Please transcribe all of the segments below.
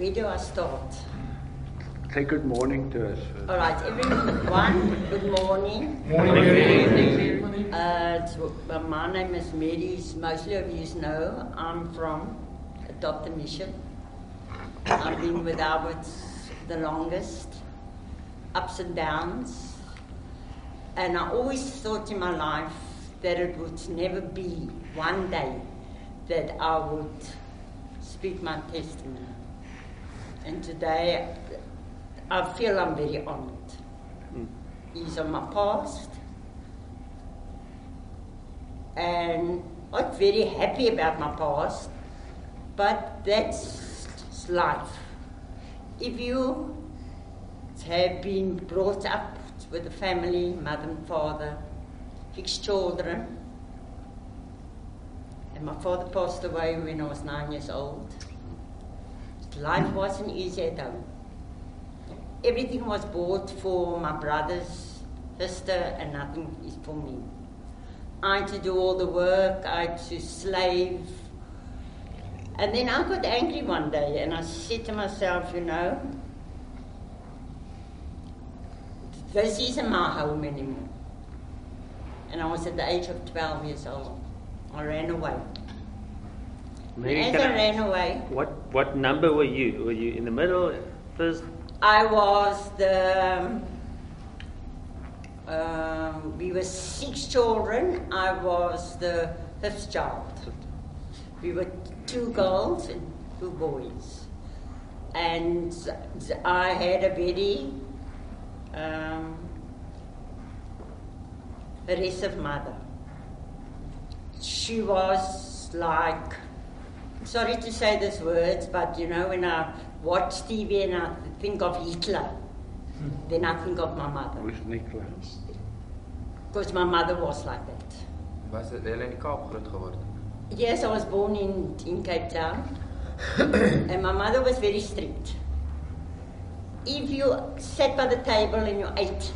Where do I start? Say good morning to us. All right, everyone, good morning. Morning. Uh, it's- well, my name is Mary, as mostly of you know. I'm from Adopt a Mission. I've been with Albert the longest, ups and downs. And I always thought in my life that it would never be one day that I would speak my testimony. And today, I feel I'm very honored. Hmm. He's on my past. And I'm not very happy about my past, but that's life. If you have been brought up with a family, mother and father, six children, and my father passed away when I was nine years old. Life wasn't easy at home. Everything was bought for my brother's sister, and nothing is for me. I had to do all the work, I had to slave. And then I got angry one day and I said to myself, you know, this isn't my home anymore. And I was at the age of 12 years old. I ran away. Mary, I I- ran away, what what number were you? Were you in the middle, first? I was the. Um, um, we were six children. I was the fifth child. We were two girls and two boys. And I had a very um, aggressive mother. She was like, sorry to say these words, but you know, when I watch TV and I think of Hitler, then I think of my mother. Who's Nicholas? Because my mother was like that. Was dit hulle in die Kaap groot geword? Yes, I was born in, in Cape Town, and my mother was very strict. If you sat by the table and you ate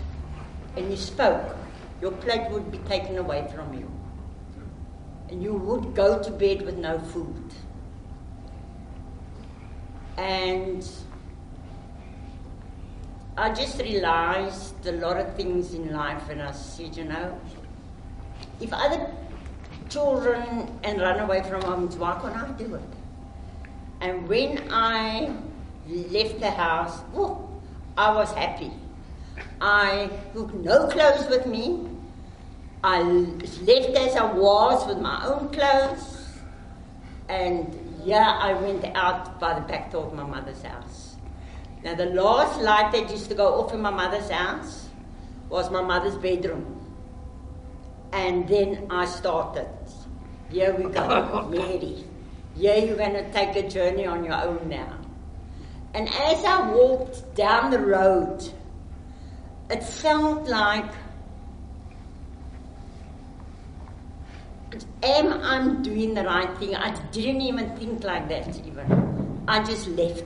and you spoke, your plate would be taken away from you. And you would go to bed with no food. And I just realized a lot of things in life, and I said, you know, if other children and run away from homes, why can't I do it? And when I left the house, I was happy. I took no clothes with me. I left as I was with my own clothes. And yeah, I went out by the back door of my mother's house. Now, the last light that used to go off in my mother's house was my mother's bedroom. And then I started. Here we go, Mary. Here you're going to take a journey on your own now. And as I walked down the road, it felt like, am I doing the right thing? I didn't even think like that, even. I just left.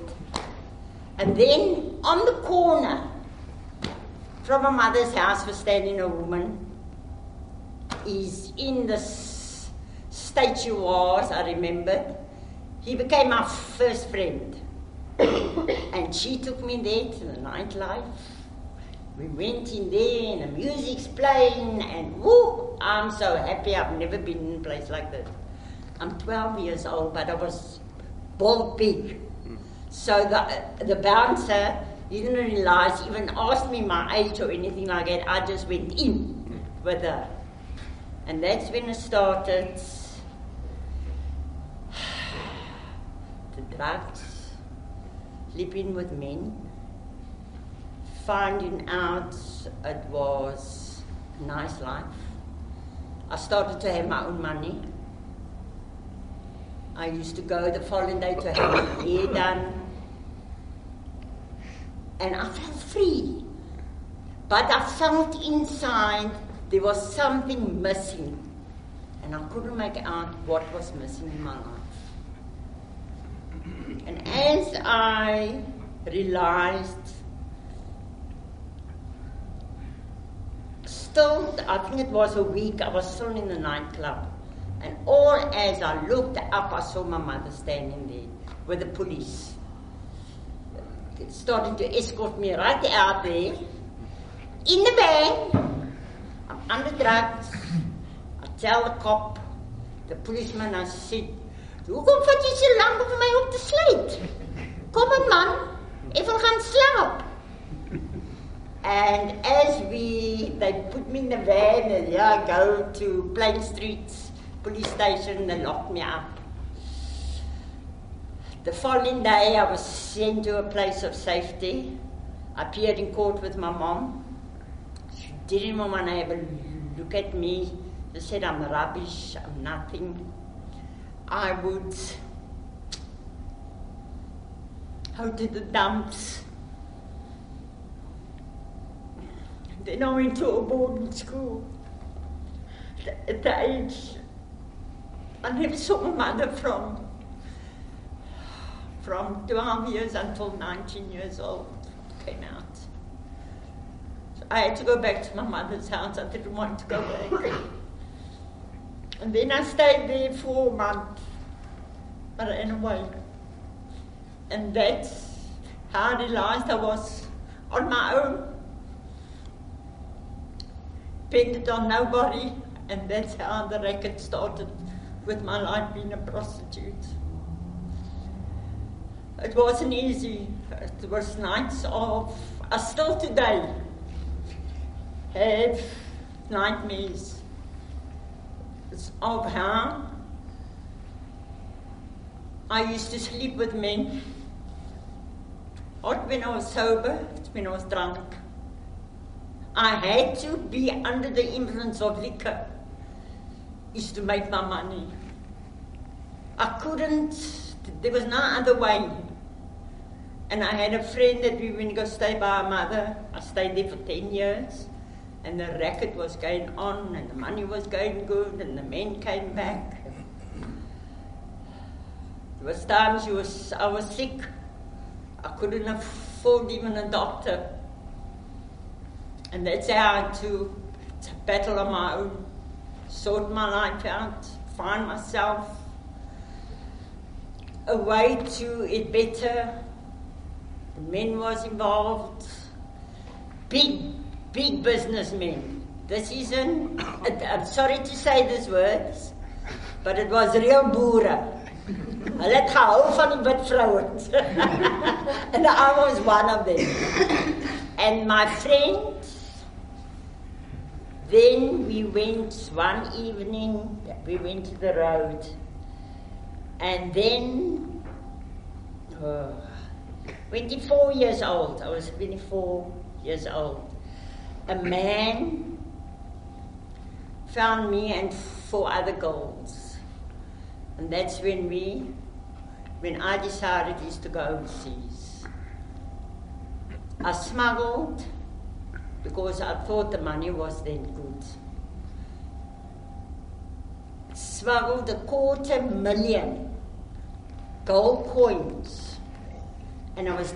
And then on the corner from my mother's house was standing a woman. He's in the s- state she was, I remembered. He became my first friend. and she took me there to the nightlife. We went in there and the music's playing and whoo, I'm so happy I've never been in a place like this. I'm 12 years old, but I was bald big. So the, the bouncer, he didn't realize, even asked me my age or anything like that. I just went in with her. And that's when it started. The drugs, sleeping with men, finding out it was a nice life. I started to have my own money. I used to go the following day to have my hair done. And I felt free. But I felt inside there was something missing. And I couldn't make out what was missing in my life. And as I realized, still, I think it was a week, I was still in the nightclub. And all as I looked up, I saw my mother standing there with the police. starting to escort me right out there. In the van, I'm under drugs. I tell the cop, the policeman, I said, hoekom vat jy so lank om my op te sluit? Kom aan man, ek wil gaan slaap. And as we, they put me in the van and yeah, go to Plein Streets police station, they lock me up. The following day, I was sent to a place of safety. I appeared in court with my mom. She didn't want to have a look at me. They said I'm rubbish, I'm nothing. I would go to the dumps. Then I went to a boarding school. At that age, I never saw my mother from from 12 years until 19 years old. Came out. So I had to go back to my mother's house. I didn't want to go back. And then I stayed there for a month. But I ran away. And that's how I realized I was on my own. Depended on nobody. And that's how the record started with my life being a prostitute. It wasn't easy. It was nights of, I still today have nightmares of how I used to sleep with men. Not when I was sober, it's when I was drunk. I had to be under the influence of liquor is to make my money. I couldn't, there was no other way. And I had a friend that we went to go stay by our mother. I stayed there for 10 years. And the racket was going on, and the money was going good, and the men came back. There was times you was, I was sick. I couldn't afford even a doctor. And that's how ah, had to, to battle on my own, sort my life out, find myself a way to it better. The men was involved, big, big businessmen. This isn't, I'm sorry to say these words, but it was real boere. Hulle het gehou van die wit vrouens. and I was one of them. And my friend, then we went one evening, we went to the road. And then, uh, 24 years old, I was 24 years old, a man found me and four other girls. And that's when we, when I decided is to go overseas. I smuggled because I thought the money was then good. Smuggled a quarter million gold coins, and I was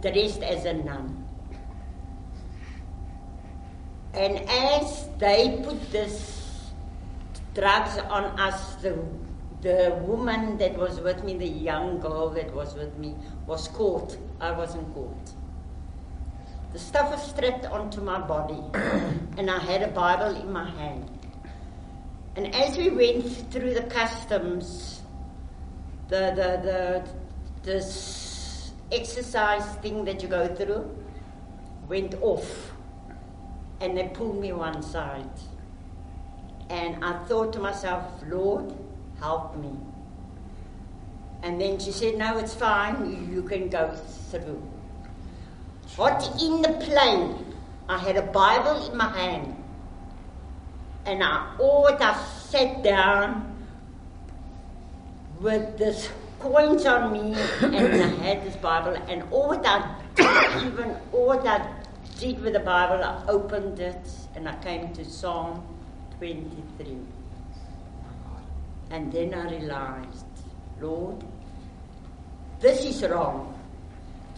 dressed as a nun. And as they put this drugs on us, the, the woman that was with me, the young girl that was with me, was caught. I wasn't caught. The stuff was strapped onto my body, and I had a Bible in my hand. And as we went through the customs, the, the, the, this exercise thing that you go through went off, and they pulled me one side. And I thought to myself, Lord, help me. And then she said, No, it's fine, you can go through. What in the plane? I had a Bible in my hand. And I always I sat down with this coins on me and I had this Bible and all that even all that did with the Bible, I opened it and I came to Psalm 23. And then I realized, Lord, this is wrong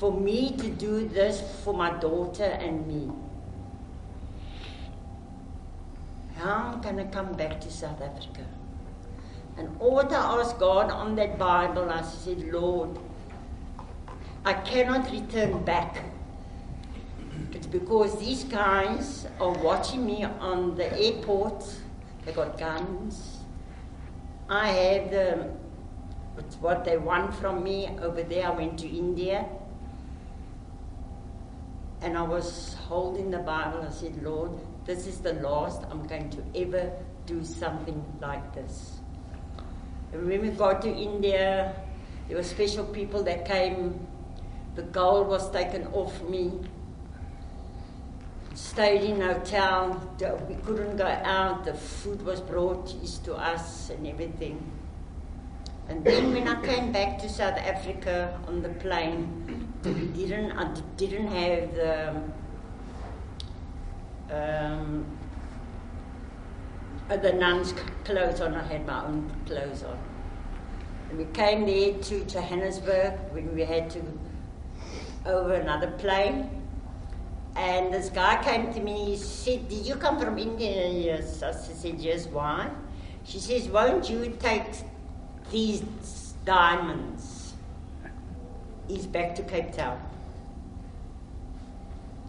for me to do this for my daughter and me. How can I come back to South Africa? And all I asked God on that Bible, I said, Lord, I cannot return back. It's because these guys are watching me on the airport. They got guns. I have um, the, what they want from me. Over there, I went to India. And I was holding the Bible. I said, Lord, this is the last I'm going to ever do something like this. And when we got to India, there were special people that came. The gold was taken off me. Stayed in a hotel. We couldn't go out. The food was brought east to us and everything. And then when I came back to South Africa on the plane, we didn't, I didn't have the um, uh, the nuns' clothes on. I had my own clothes on. And we came there to Johannesburg when we had to over another plane. And this guy came to me, he said, Did you come from India? Yes. I said, Yes, why? She says, Won't you take these diamonds? is back to Cape Town.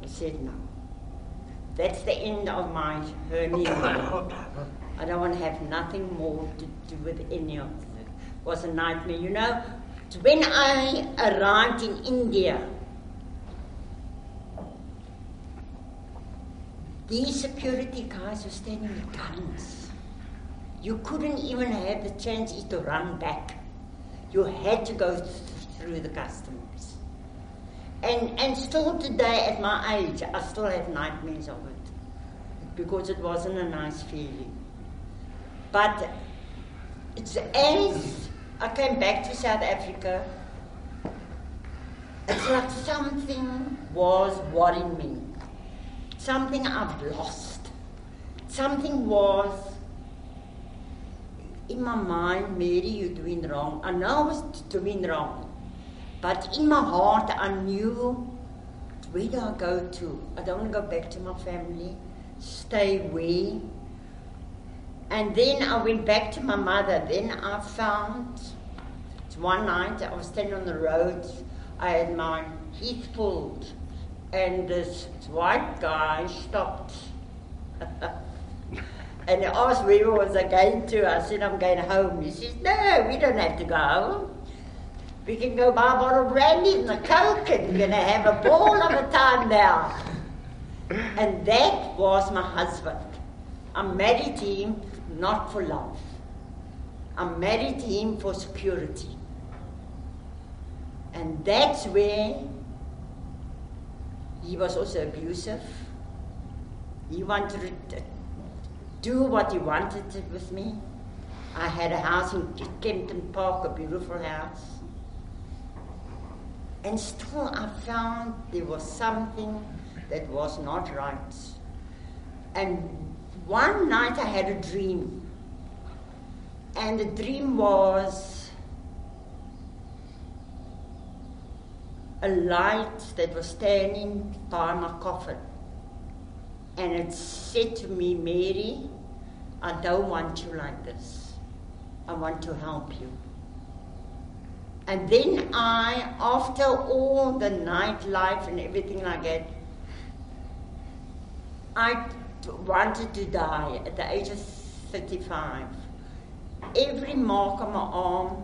I said, No. That's the end of my journey. I don't want to have nothing more to do with any of it. It was a nightmare. You know, when I arrived in India, these security guys were standing with guns. You couldn't even have the chance to run back. You had to go th- through the customs. And, and still today, at my age, I still have nightmares of it because it wasn't a nice feeling. But it's as I came back to South Africa, it's like something was worrying me. Something I've lost. Something was in my mind, Mary, you're doing wrong. I know I was doing wrong. But in my heart, I knew where do I go to? I don't want to go back to my family. Stay away. And then I went back to my mother. Then I found it's one night I was standing on the road. I had my teeth pulled, and this white guy stopped. and he asked where was I going to. I said, I'm going home. He says, No, we don't have to go home. We can go buy a bottle of brandy and a coke, and we're going to have a ball of a time now. And that was my husband. I married him not for love. I married him for security. And that's where he was also abusive. He wanted to do what he wanted with me. I had a house in Kempton Park, a beautiful house. And still, I found there was something that was not right. And one night I had a dream. And the dream was a light that was standing by my coffin. And it said to me, Mary, I don't want you like this. I want to help you. And then I, after all the nightlife and everything like that, I wanted to die at the age of 35. Every mark on my arm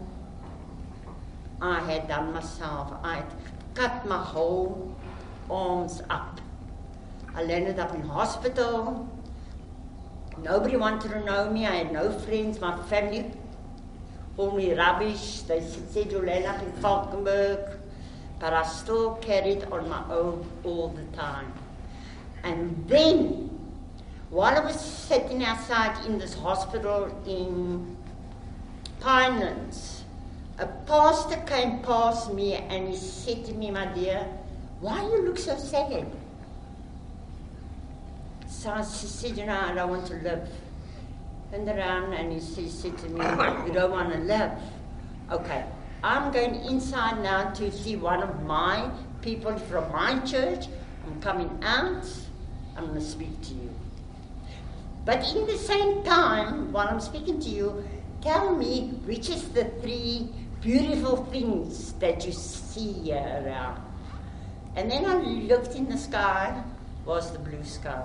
I had done myself. I had cut my whole arms up. I landed up in hospital. Nobody wanted to know me. I had no friends. My family called me rubbish. They said you land up in Valkenberg. But I still carried on my own all the time. And then, while I was sitting outside in this hospital in Pinelands, a pastor came past me and he said to me, My dear, why do you look so sad? So I said, You know, I don't want to live. Turned around and he said, said to me, You don't want to live. Okay, I'm going inside now to see one of my people from my church. I'm coming out. I'm going to speak to you. But in the same time, while I'm speaking to you, tell me which is the three beautiful things that you see around. And then I looked in the sky, was the blue sky.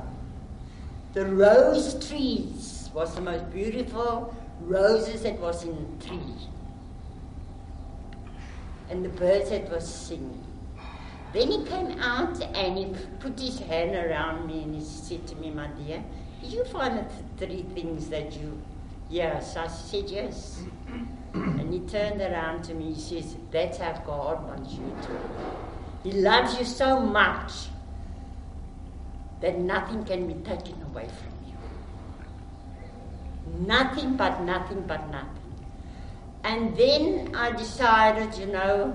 The rose trees was the most beautiful roses that was in the tree. And the birds that was singing. Then he came out and he put his hand around me and he said to me, my dear, did you find the three things that you, yes, I said yes. and he turned around to me, he says, that's how God wants you to. He loves you so much that nothing can be taken away from you. Nothing but nothing but nothing. And then I decided, you know,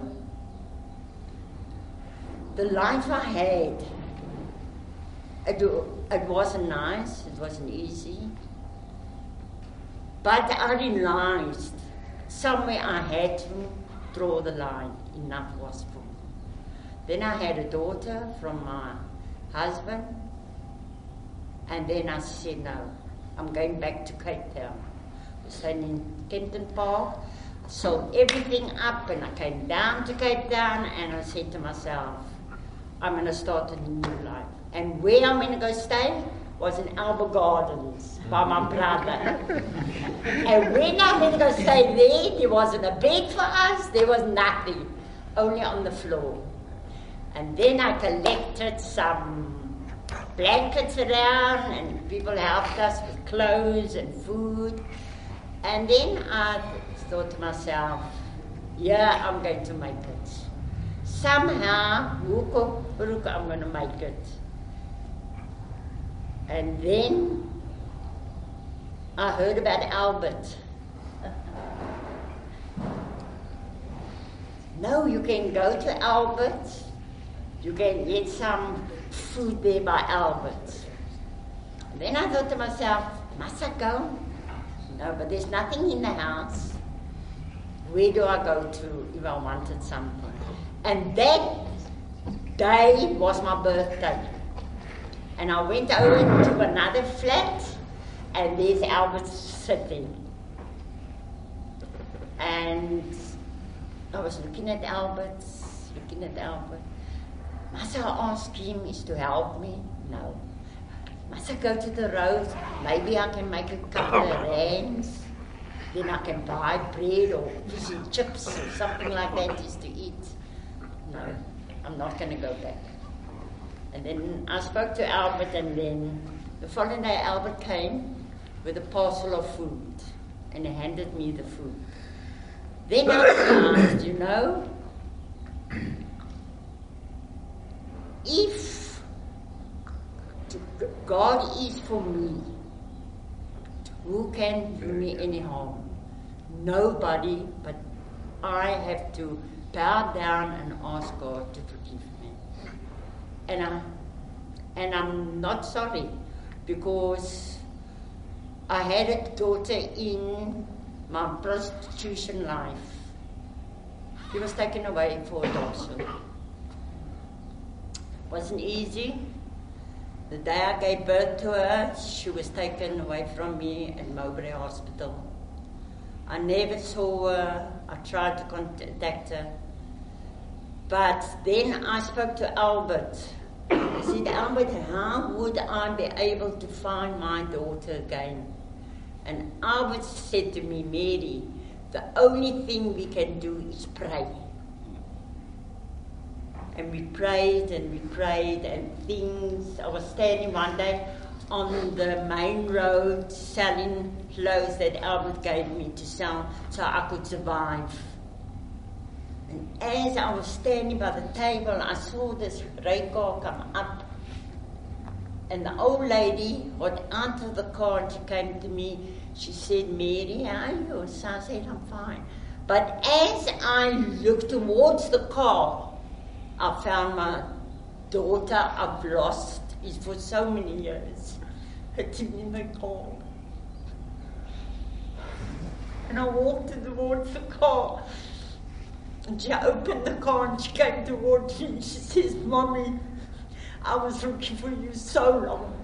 the life I had, it, it wasn't nice, it wasn't easy. But I realized somewhere I had to draw the line. Enough was full. Then I had a daughter from my husband, and then I said, no, I'm going back to Cape Town. Stayed in Kempton Park, sold everything up, and I came down to Cape Town, and I said to myself, I'm going to start a new life. And where I'm going to go stay was in Alba Gardens by my brother. and when I'm going to go stay there, there wasn't a bed for us, there was nothing, only on the floor. And then I collected some blankets around, and people helped us with clothes and food. And then I thought to myself, yeah, I'm going to make it. Somehow, Wuko, I'm going to make it. And then I heard about Albert. no, you can go to Albert. You can get some food there by Albert. And then I thought to myself, must I go? No, but there's nothing in the house. Where do I go to if I wanted something? And that day was my birthday. And I went over to another flat, and there's Albert sitting. And I was looking at Albert, looking at Albert. Must I ask him is to help me? No. Must I go to the road? Maybe I can make a couple of rands. Then I can buy bread or fish and chips or something like that just to eat. No, I'm not going to go back. And then I spoke to Albert, and then the following day, Albert came with a parcel of food and he handed me the food. Then I asked, you know, if God is for me, who can do me any harm? Nobody, but I have to bow down and ask God to forgive me. And, I, and I'm not sorry because I had a daughter in my prostitution life. She was taken away for adoption. Wasn't easy. The day I gave birth to her, she was taken away from me at Mowbray Hospital. I never saw her. I tried to contact her. But then I spoke to Albert. I said, Albert, how would I be able to find my daughter again? And Albert said to me, Mary, the only thing we can do is pray. And we prayed and we prayed, and things. I was standing one day on the main road selling clothes that Albert gave me to sell so I could survive. And as I was standing by the table, I saw this car come up. And the old lady got out of the car and she came to me. She said, Mary, how are you? So I said, I'm fine. But as I looked towards the car, I found my daughter I've lost is for so many years. Sitting in the car. And I walked towards the car. And she opened the car and she came towards me and she says, Mommy, I was looking for you so long.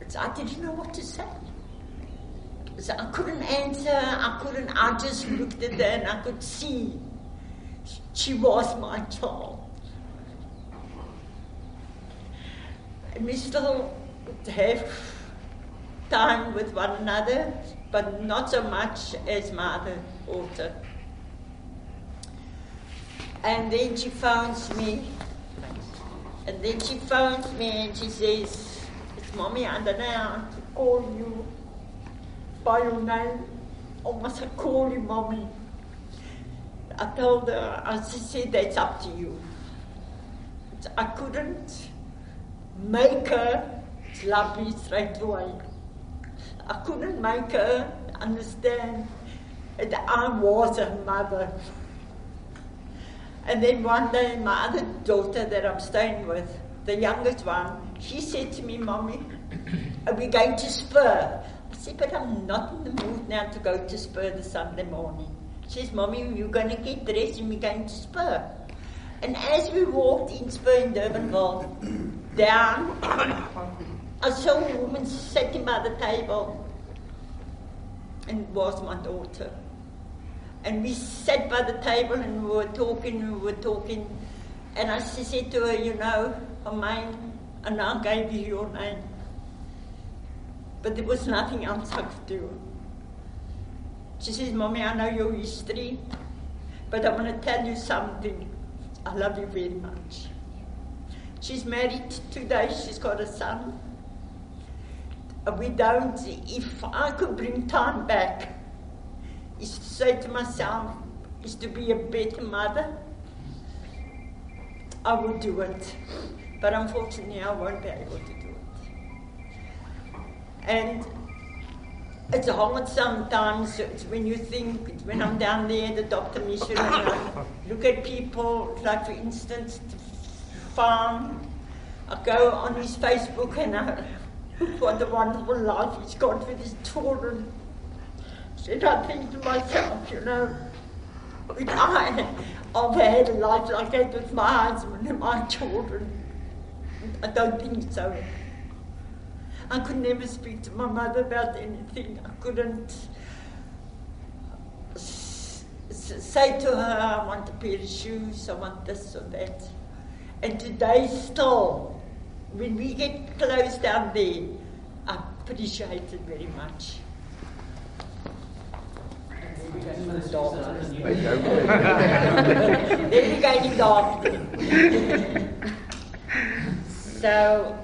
It's, I didn't know what to say. So I couldn't answer, I couldn't, I just looked at her and I could see she was my child. And we still have time with one another, but not so much as my other daughter. And then she phones me, and then she phones me and she says, It's mommy, I don't know how to call you by your name. Or must I call you mommy? I told her, I just said, That's up to you. I couldn't make her love me straight away. I couldn't make her understand that I was her mother. And then one day, my other daughter that I'm staying with, the youngest one, she said to me, Mommy, are we going to Spur? But I'm not in the mood now to go to Spur the Sunday morning. She says, Mommy, you're going to get dressed and we're going to Spur. And as we walked in Spur in Durbanville, down, I saw a woman sitting by the table and it was my daughter. And we sat by the table and we were talking, and we were talking. And I said to her, you know, mine, and I gave you your name. But there was nothing else I could do. She says, Mommy, I know your history, but I want to tell you something. I love you very much. She's married today, she's got a son. We don't, if I could bring time back, is to say to myself, is to be a better mother, I will do it. But unfortunately, I won't be able to do it. And it's hard sometimes when you think, when I'm down there the doctor mission I look at people, like for instance, the farm, I go on his Facebook and I look what a wonderful life he's got with his children. And I think to myself, you know, if I, I've had a life like that with my husband and my children. I don't think so. I could never speak to my mother about anything. I couldn't say to her, I want a pair of shoes, I want this or that. And today, still, when we get close down there, I appreciate it very much. Then we go to doctor. so,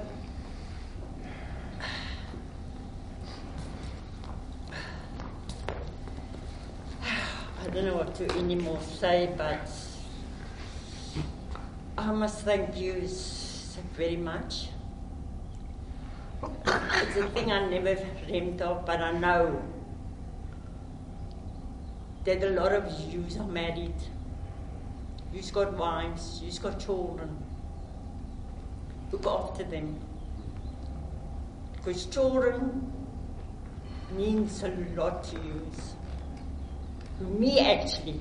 I don't know what to anymore say, but I must thank you very much. It's a thing I never dreamt of, but I know that a lot of yous are married. You've got wives, you've got children. Look after them. Because children means a lot to you. Me actually.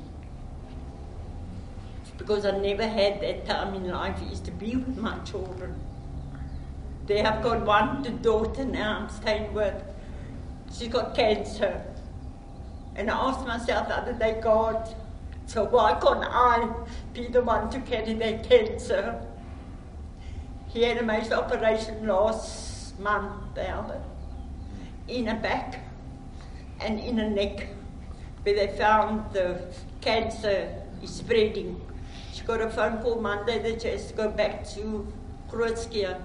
Because I never had that time in life is to be with my children. They have got one daughter now I'm staying with. She's got cancer. And I asked myself the other day, God, so why can't I be the one to carry that cancer? He had a major operation last month, Albert, in a back and in a neck, where they found the cancer is spreading. She got a phone call Monday that she has to go back to Groote Schuur.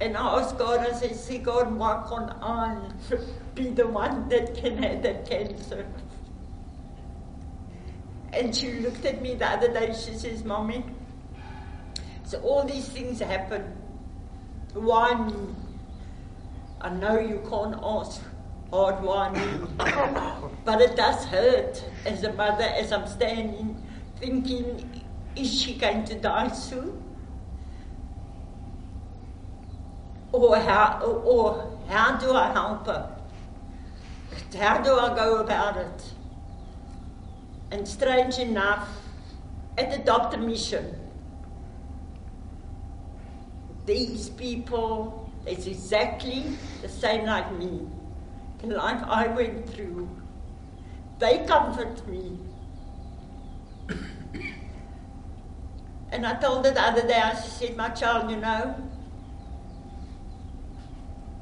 And I asked God, I said, see God, why can't I be the one that can have that cancer? And she looked at me the other day, she says, Mommy, so all these things happen. Why me? I know you can't ask hard me. but it does hurt as a mother as I'm standing thinking, is she going to die soon? Or how, or how do I help her? How do I go about it? And strange enough, at the doctor mission, these people is exactly the same like me. Life I went through. They comfort me. and I told her the other day, I said, my child, you know,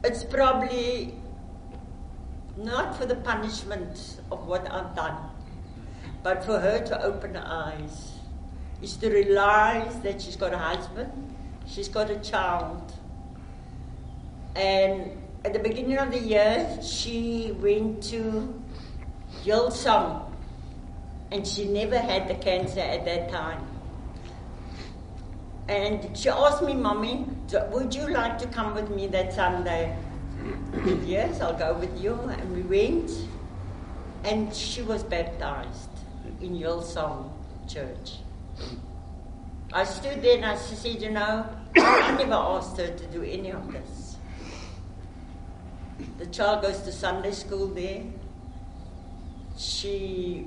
it's probably not for the punishment of what I've done, but for her to open her eyes, is to realize that she's got a husband, she's got a child. And at the beginning of the year, she went to Hillsong, and she never had the cancer at that time. And she asked me, Mommy, would you like to come with me that Sunday? yes, I'll go with you. And we went, and she was baptized in Hillsong Church. I stood there and I said, You know, I never asked her to do any of this. The child goes to Sunday school there. She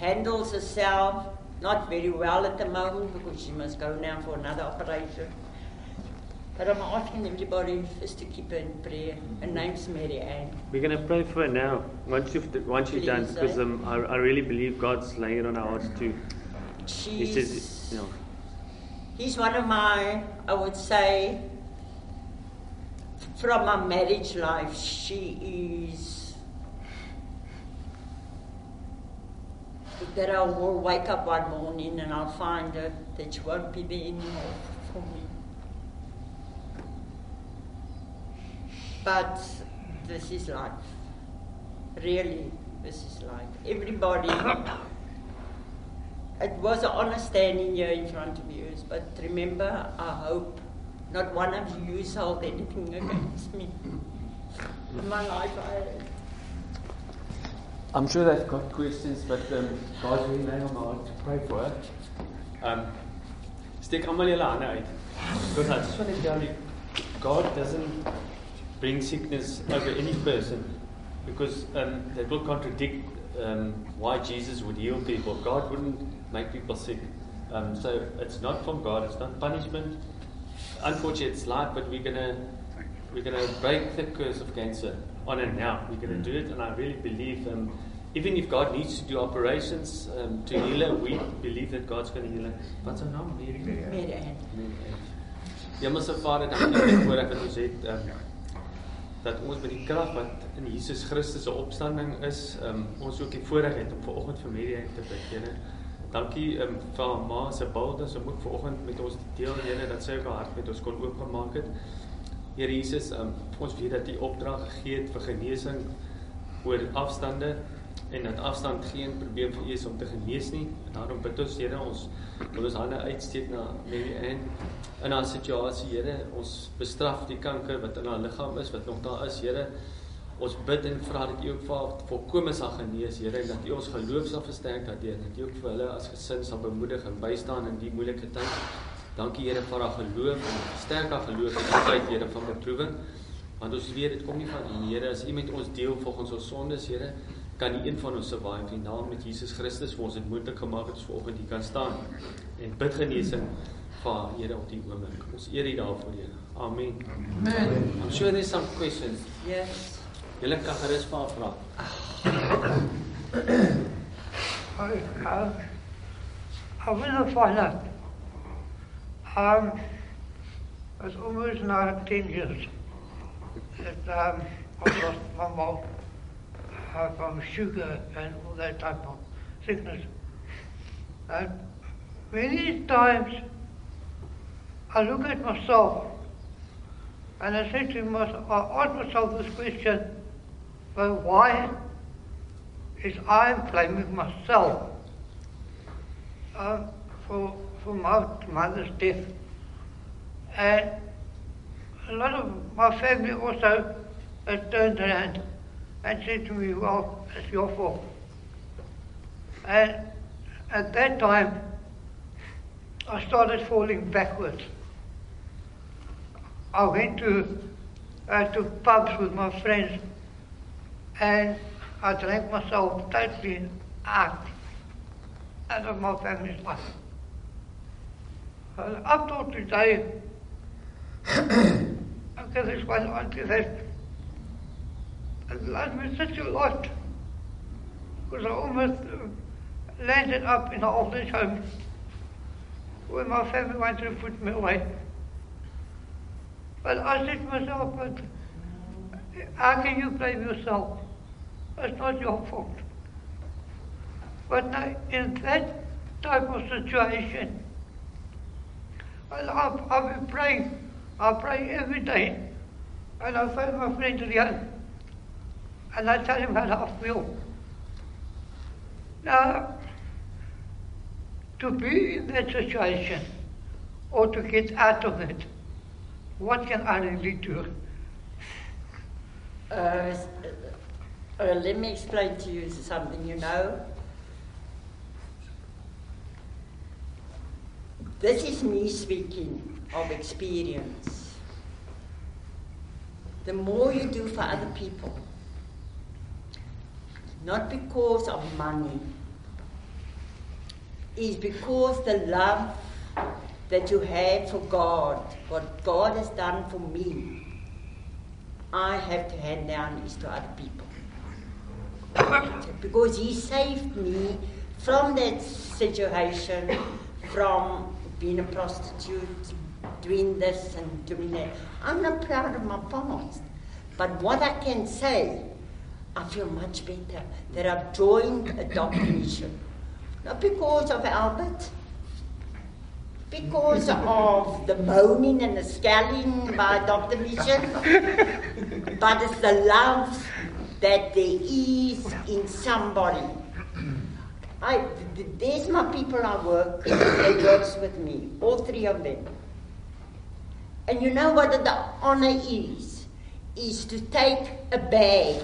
handles herself not very well at the moment because she must go now for another operation. But I'm asking everybody just to keep her in prayer. Her name's Mary Ann. We're going to pray for her now. Once you've once you've done, because um, I, I really believe God's laying it on our hearts too. He says, you know, he's one of my, I would say, from my marriage life, she is. That I will wake up one morning and I'll find her that she won't be there anymore for me. But this is life. Really, this is life. Everybody. It was an honor standing here in front of you, but remember, I hope not one of you held anything against me. In my life, I. I'm sure they've got questions, but um, God's really laying on my heart to pray for her. Um, steek almal julle hande uit. Because I just want to tell you, God doesn't bring sickness over any person because um, that will contradict um, why Jesus would heal people. God wouldn't make people sick. Um, so it's not from God. It's not punishment. Unfortunately, it's life, but we're gonna we're gonna break the curse of cancer on and now. We're gonna do it, and I really believe. Um, even if God needs to do operations um, to heal her, we believe that God's going to heal her. What's her name? Mary? Mary Ann. Hemelse Vader, dankie vir die voorreg wat ons het um, dat ons by die krag wat in Jesus Christus se opstanding is, um, ons ook die voorreg het om vanoggend vir Mary te bid, Here. Dankie um, vir ma se bulde, so moet vanoggend met ons deel, Here, dat sy haar hart met ons kon oopgemaak het. Here Jesus, um, ons weet dat U opdrag gegee het vir genesing oor afstande en dat afstand geen probleem vir u is om te genees nie. Daarom bid ons Here, ons wil ons hande uitsteek na Mary Ann in haar situasie, Here. Ons bestraf die kanker wat in haar liggaam is, wat nog daar is, Here. Ons bid en vra dat U ook vir haar volkome sal genees, Here, en dat U ons geloof sal versterk daardeur, dat U ook vir hulle as gesin sal bemoedig en bystaan in die moeilike tyd. Dankie Here vir haar geloof en versterk haar geloof in die tyd, Here, van beproewing. Want ons weet dit kom nie van U, Here, as U met ons deel volgens ons sondes, Here kan nie een van ons in die naam met Jesus Christus vir ons dit moontlik gemaak het vanoggend hier kan staan en bid genesing vir Here op die oomblik. Ons eer U daarvoor, Here. Amen. Amen. I'm sure there's some questions. Yes. I, I, I want to find out. Um, it's almost now 10 years that um, mom uh, from sugar and all that type of sickness. And many times I look at myself and I say to myself, I ask myself this question, but why is I'm blaming myself uh, for, for my mother's death. And a lot of my family also has turned around and said to me, well, it's your fault. And at that time, I started falling backwards. I went to, uh, to pubs with my friends and I drank myself totally out, out of my family's life. And up till today, okay, this one auntie that it lost me such a lot. Because I almost uh, landed up in an old age home where my family wanted to put me away. But I said to myself, but how can you blame yourself? It's not your fault. But now, in that type of situation, well, I've, I've been praying. I pray every day. And I phone my friend Rian. And I tell him how I feel. Now, to be in that situation or to get out of it, what can I really do? Uh, uh, let me explain to you something, you know. This is me speaking of experience. The more you do for other people, not because of money, is because the love that you have for God, what God has done for me, I have to hand down is to other people. because He saved me from that situation, from being a prostitute, doing this and doing that. I'm not proud of my past. But what I can say, I feel much better that I've joined a adoption mission. Not because of Albert, because of the moaning and the scowling by Adopt a Mission, but it's the love that there is in somebody. I, th- there's my people I work, that works with me, all three of them. And you know what the honor is? Is to take a bag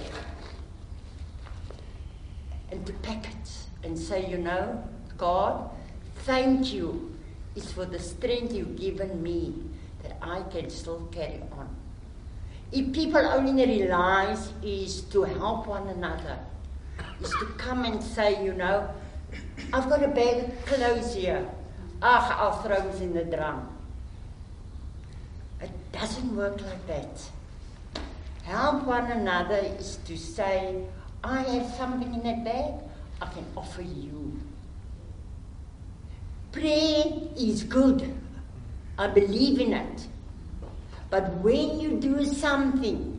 and to pack it and say, you know, God, thank you is for the strength you've given me that I can still carry on. If people only realize is to help one another, is to come and say, you know, I've got a bag of clothes here. Ah, I'll throw it in the drum. It doesn't work like that. Help one another is to say, I have something in that bag, I can offer you. Prayer is good. I believe in it. But when you do something,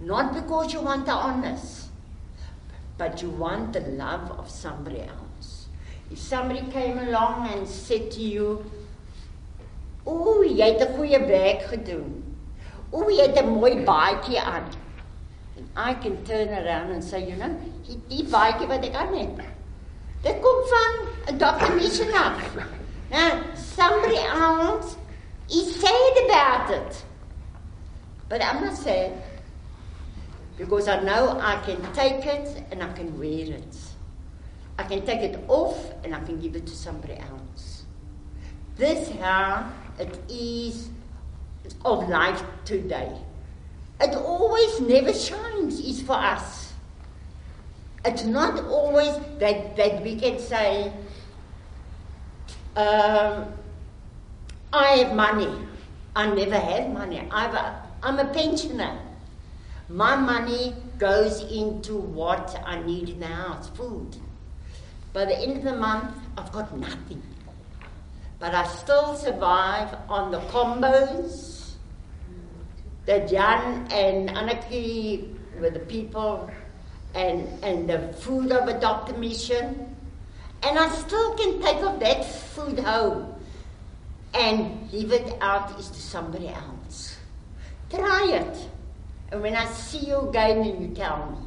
not because you want the honors, but you want the love of somebody else. If somebody came along and said to you, Oeh, jy het 'n goeie werk gedoen. Oeh, jy het 'n mooi baadjie aan. And I can turn around and say, you know, die, die baadjie wat ek aan het. Dit kom van 'n Dr. Mission af. Now, somebody else is sad about it. But I must say. Because I know I can take it and I can wear it. I can take it off and I can give it to somebody else. This how it is of life today. It always never shines is for us. It's not always that, that we can say, um, I have money. I never had money. I've I'm a pensioner. My money goes into what I need in the house, food. By the end of the month, I've got nothing. But I still survive on the combos that Jan and Anaki were the people and, and the food of Adopt a Mission. And I still can take off that food home and give it out to somebody else. Try it. And when I see you again and you tell me.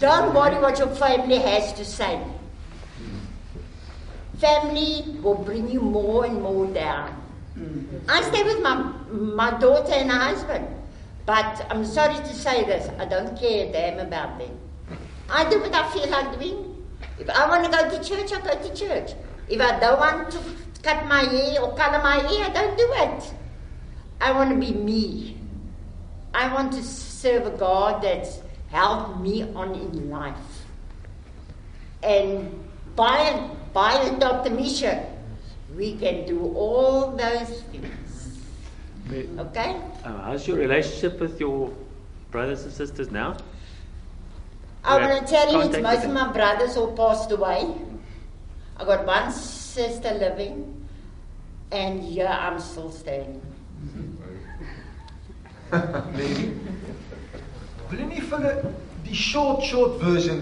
Don't worry what your family has to say. Family will bring you more and more down. I stay with my, my daughter and her husband. But I'm sorry to say this, I don't care a damn about them. I do what I feel like doing. If I want to go to church, I go to church. If I don't want to cut my hair or color my hair, I don't do it. I want to be me. I want to serve a God that's helped me on in life. And by, by the Adopt a Mission, we can do all those things. Okay? Uh, how's your relationship with your brothers and sisters now? I'm You going have to tell you, it's most of my brothers all passed away. I got one sister living, and yeah, I'm still staying. Wil jy nie vir hulle die short short version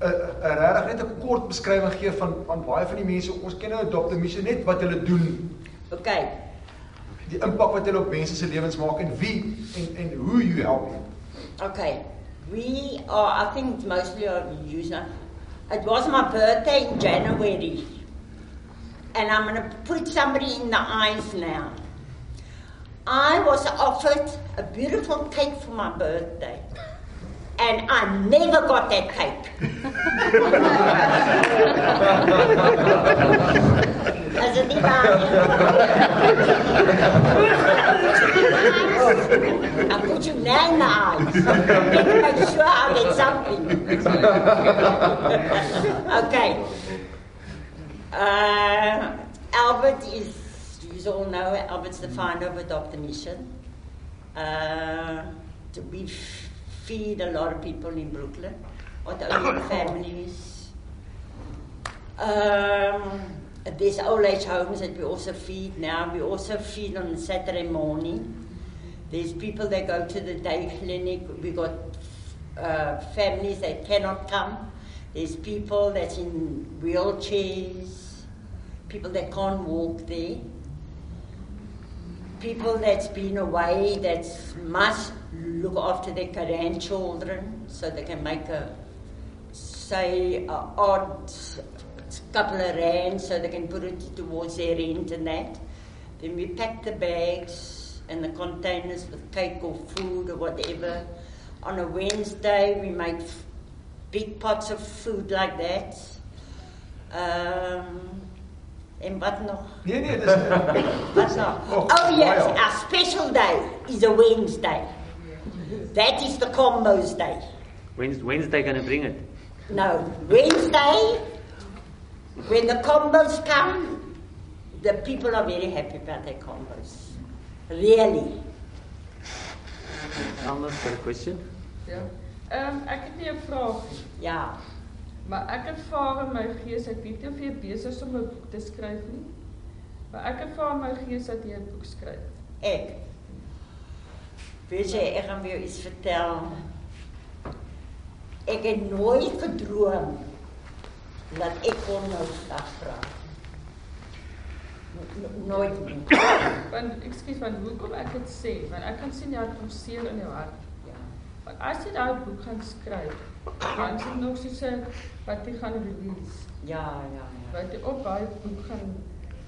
'n 'n regtig net 'n kort beskrywing gee van van baie van die mense ons ken nou Dr. Mission net wat hulle doen, Okay, die impak wat hulle op mense se lewens maak en wie en en hoe you help them. okay. We are, I think, mostly our user. It was my birthday in January, and I'm going to put somebody in the eyes now. I was offered a beautiful cake for my birthday, and I never got that cake. As a I put you now in the eyes. make sure I get something. okay. Uh, Albert is, all know, Albert's the founder of Adopt a Mission. Uh, we feed a lot of people in Brooklyn, not families. Um, there's old age homes that we also feed now. We also feed on Saturday morning. There's people that go to the day clinic. We got uh, families that cannot come. There's people that's in wheelchairs. People that can't walk there. People that's been away that must look after their grandchildren so they can make a say a odd couple of rands so they can put it towards their rent and that. Then we pack the bags and the containers with cake or food or whatever. On a Wednesday, we make big pots of food like that. Um, en wat nog? Nee nee, dis Wat nog? Oh, Oh yes, wow. our special day is a Wednesday. That is the combos day. When's Wednesday going to bring it? No, Wednesday, when the combos come, the people are very happy about their combos. Really. Alma's got a question. Ja. Ehm ek het nie 'n vraag nie, Ja. Maar ek ervaar in my gees, ek weet nie of jy besig is om 'n boek te skryf nie. Maar ek ervaar in my gees dat jy 'n boek skryf. Ek. Weet jy, ek gaan jou iets vertel. Ek het nooit gedroom dat ek kon nou vandag praat. No- no- Nooit. Want ekskuus, want hoekom ek dit sê? Want ek kan sien jy het hom seer in jou hart. Ja. Want as jy daai boek gaan skryf, dan is dit nog soos 'n wat jy gaan release. Ja, ja, ja. Wat jy op daai boek gaan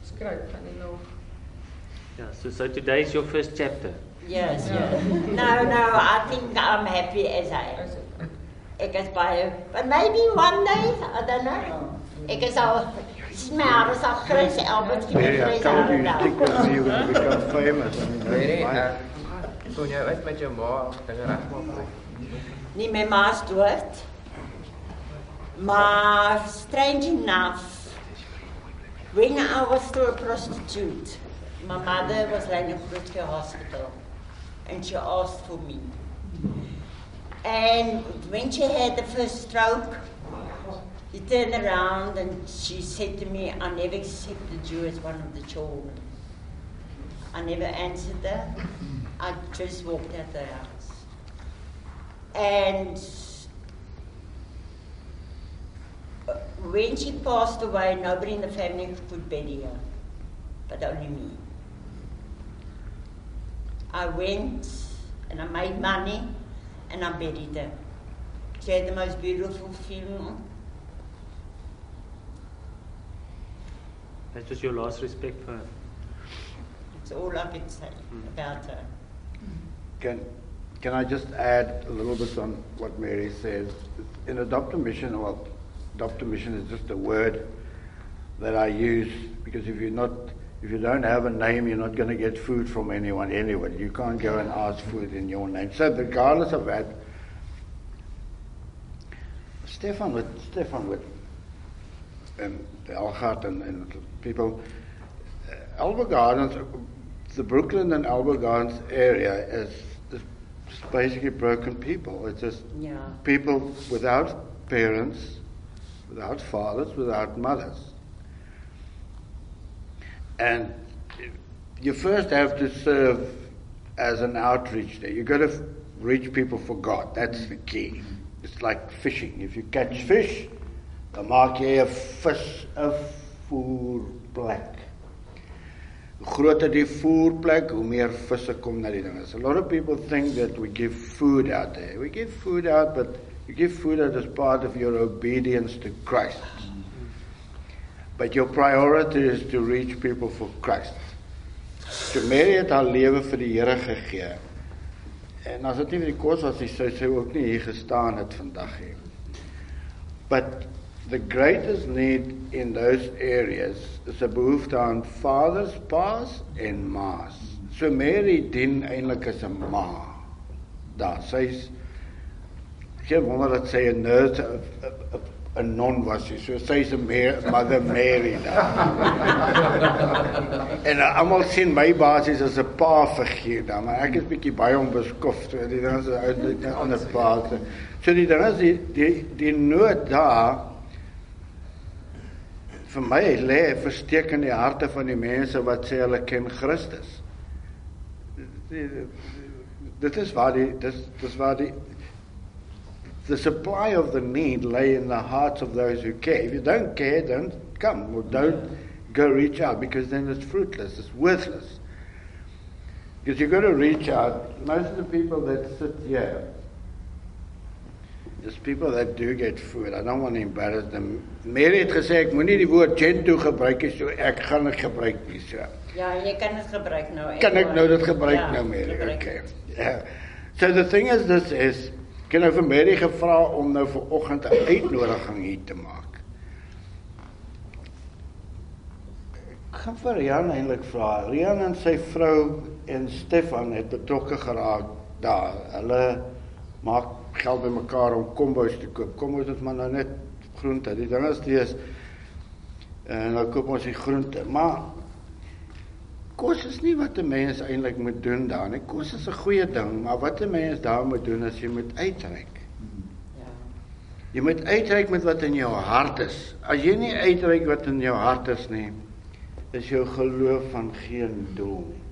skryf, gaan jy nog Yeah, so, so today is your first chapter. Yes, Yeah. yes. No, no, I think I'm happy as I am. Ek is baie, but maybe one day, I don't know. Ek is al, sien my is al grys, Albert, gee my Yeah, I grys told hare you, think with me, you're going to become famous. I mean, Nee nee, that's fine. toen jy uit met jou ma dinge regmaak. Nie ma's dood. Maar strange enough, when I was still a prostitute, my mother was lying in Groote Hospital and she asked for me. And when she had the first stroke, she turned around and she said to me, I never accepted you as one of the children. I never answered her. I just walked out the house. And uh, when she passed away, nobody in the family could bury her, but only me. I went and I made money and I buried her. She had the most beautiful funeral. That was your last respect for her. That's all I could say about her. Can, can I just add a little bit on what Mary says? In adopt a mission, well, adopt a mission is just a word that I use because if you're not, if you don't have a name, you're not going to get food from anyone anyway. You can't go and ask food in your name. So regardless of that, Stefan with Stefan with and Algat and, and people, uh, Albow Gardens, the Brooklyn and Albow Gardens area is, basically broken people. It's just Yeah. people without parents, without fathers, without mothers. And you first have to serve as an outreach there. You've got to f- reach people for God. That's the key. It's like fishing. If you catch fish, dan maak jy 'n vis 'n voerplek. Hoe groter die voerplek, hoe meer visse kom na die ding. So a lot of people think that we give food out there. We give food out, but you give food out as part of your obedience to Christ. But your priority is to reach people for Christ. So Mary het haar lewe vir die Here gegee. En as dit nie vir die kos was, nie, sou sy ook nie hier gestaan het vandag nie. But the greatest need in those areas is 'n behoefte aan vaders, paas en ma's. So Mary dien eintlik as 'n ma. Daar, sy's geen wonder dat sy 'n nurse 'n- non was sy. So sy's 'n Mother Mary daar. en uh, almal sien my basies as 'n pa figuur dan, maar ek is bietjie baie onbeskof. So die ding is uit 'n ander pa. So die ding is die die die nood daar vir my lê versteek in die harte van die mense wat sê hulle ken Christus. Dit is waar die dis dis waar die the supply of the need lay in the hearts of those who care. If you don't care, don't come or don't go reach out because then it's fruitless, it's worthless. Because you've got to reach out. Most of the people that sit here, there's people that do get food. I don't want to embarrass them. Mary het gesê ek moenie die woord gentoo gebruik nie, so ek gaan dit gebruik nie so. Ja, jy kan dit gebruik nou. Kan ek nou dit gebruik ja, nou Mary? gebruik. Okay. Yeah. So the thing is this is kan nou vir Mary gevra om nou vir oggend 'n uitnodiging hier te maak. Ek gaan vir Rian eintlik vra. Rian en sy vrou en Stefan het betrokke geraak daar. Hulle maak geld bymekaar om kombos te koop. Kombos is maar nou net groente. Die ding is dis en nou koop ons die groente, maar Kos is nie wat 'n mens eintlik moet doen daar nie. Kos is 'n goeie ding, maar wat 'n mens daar moet doen is jy moet uitreik. Ja. Jy moet uitreik met wat in jou hart is. As jy nie uitreik wat in jou hart is nie, is jou geloof van geen doel nie.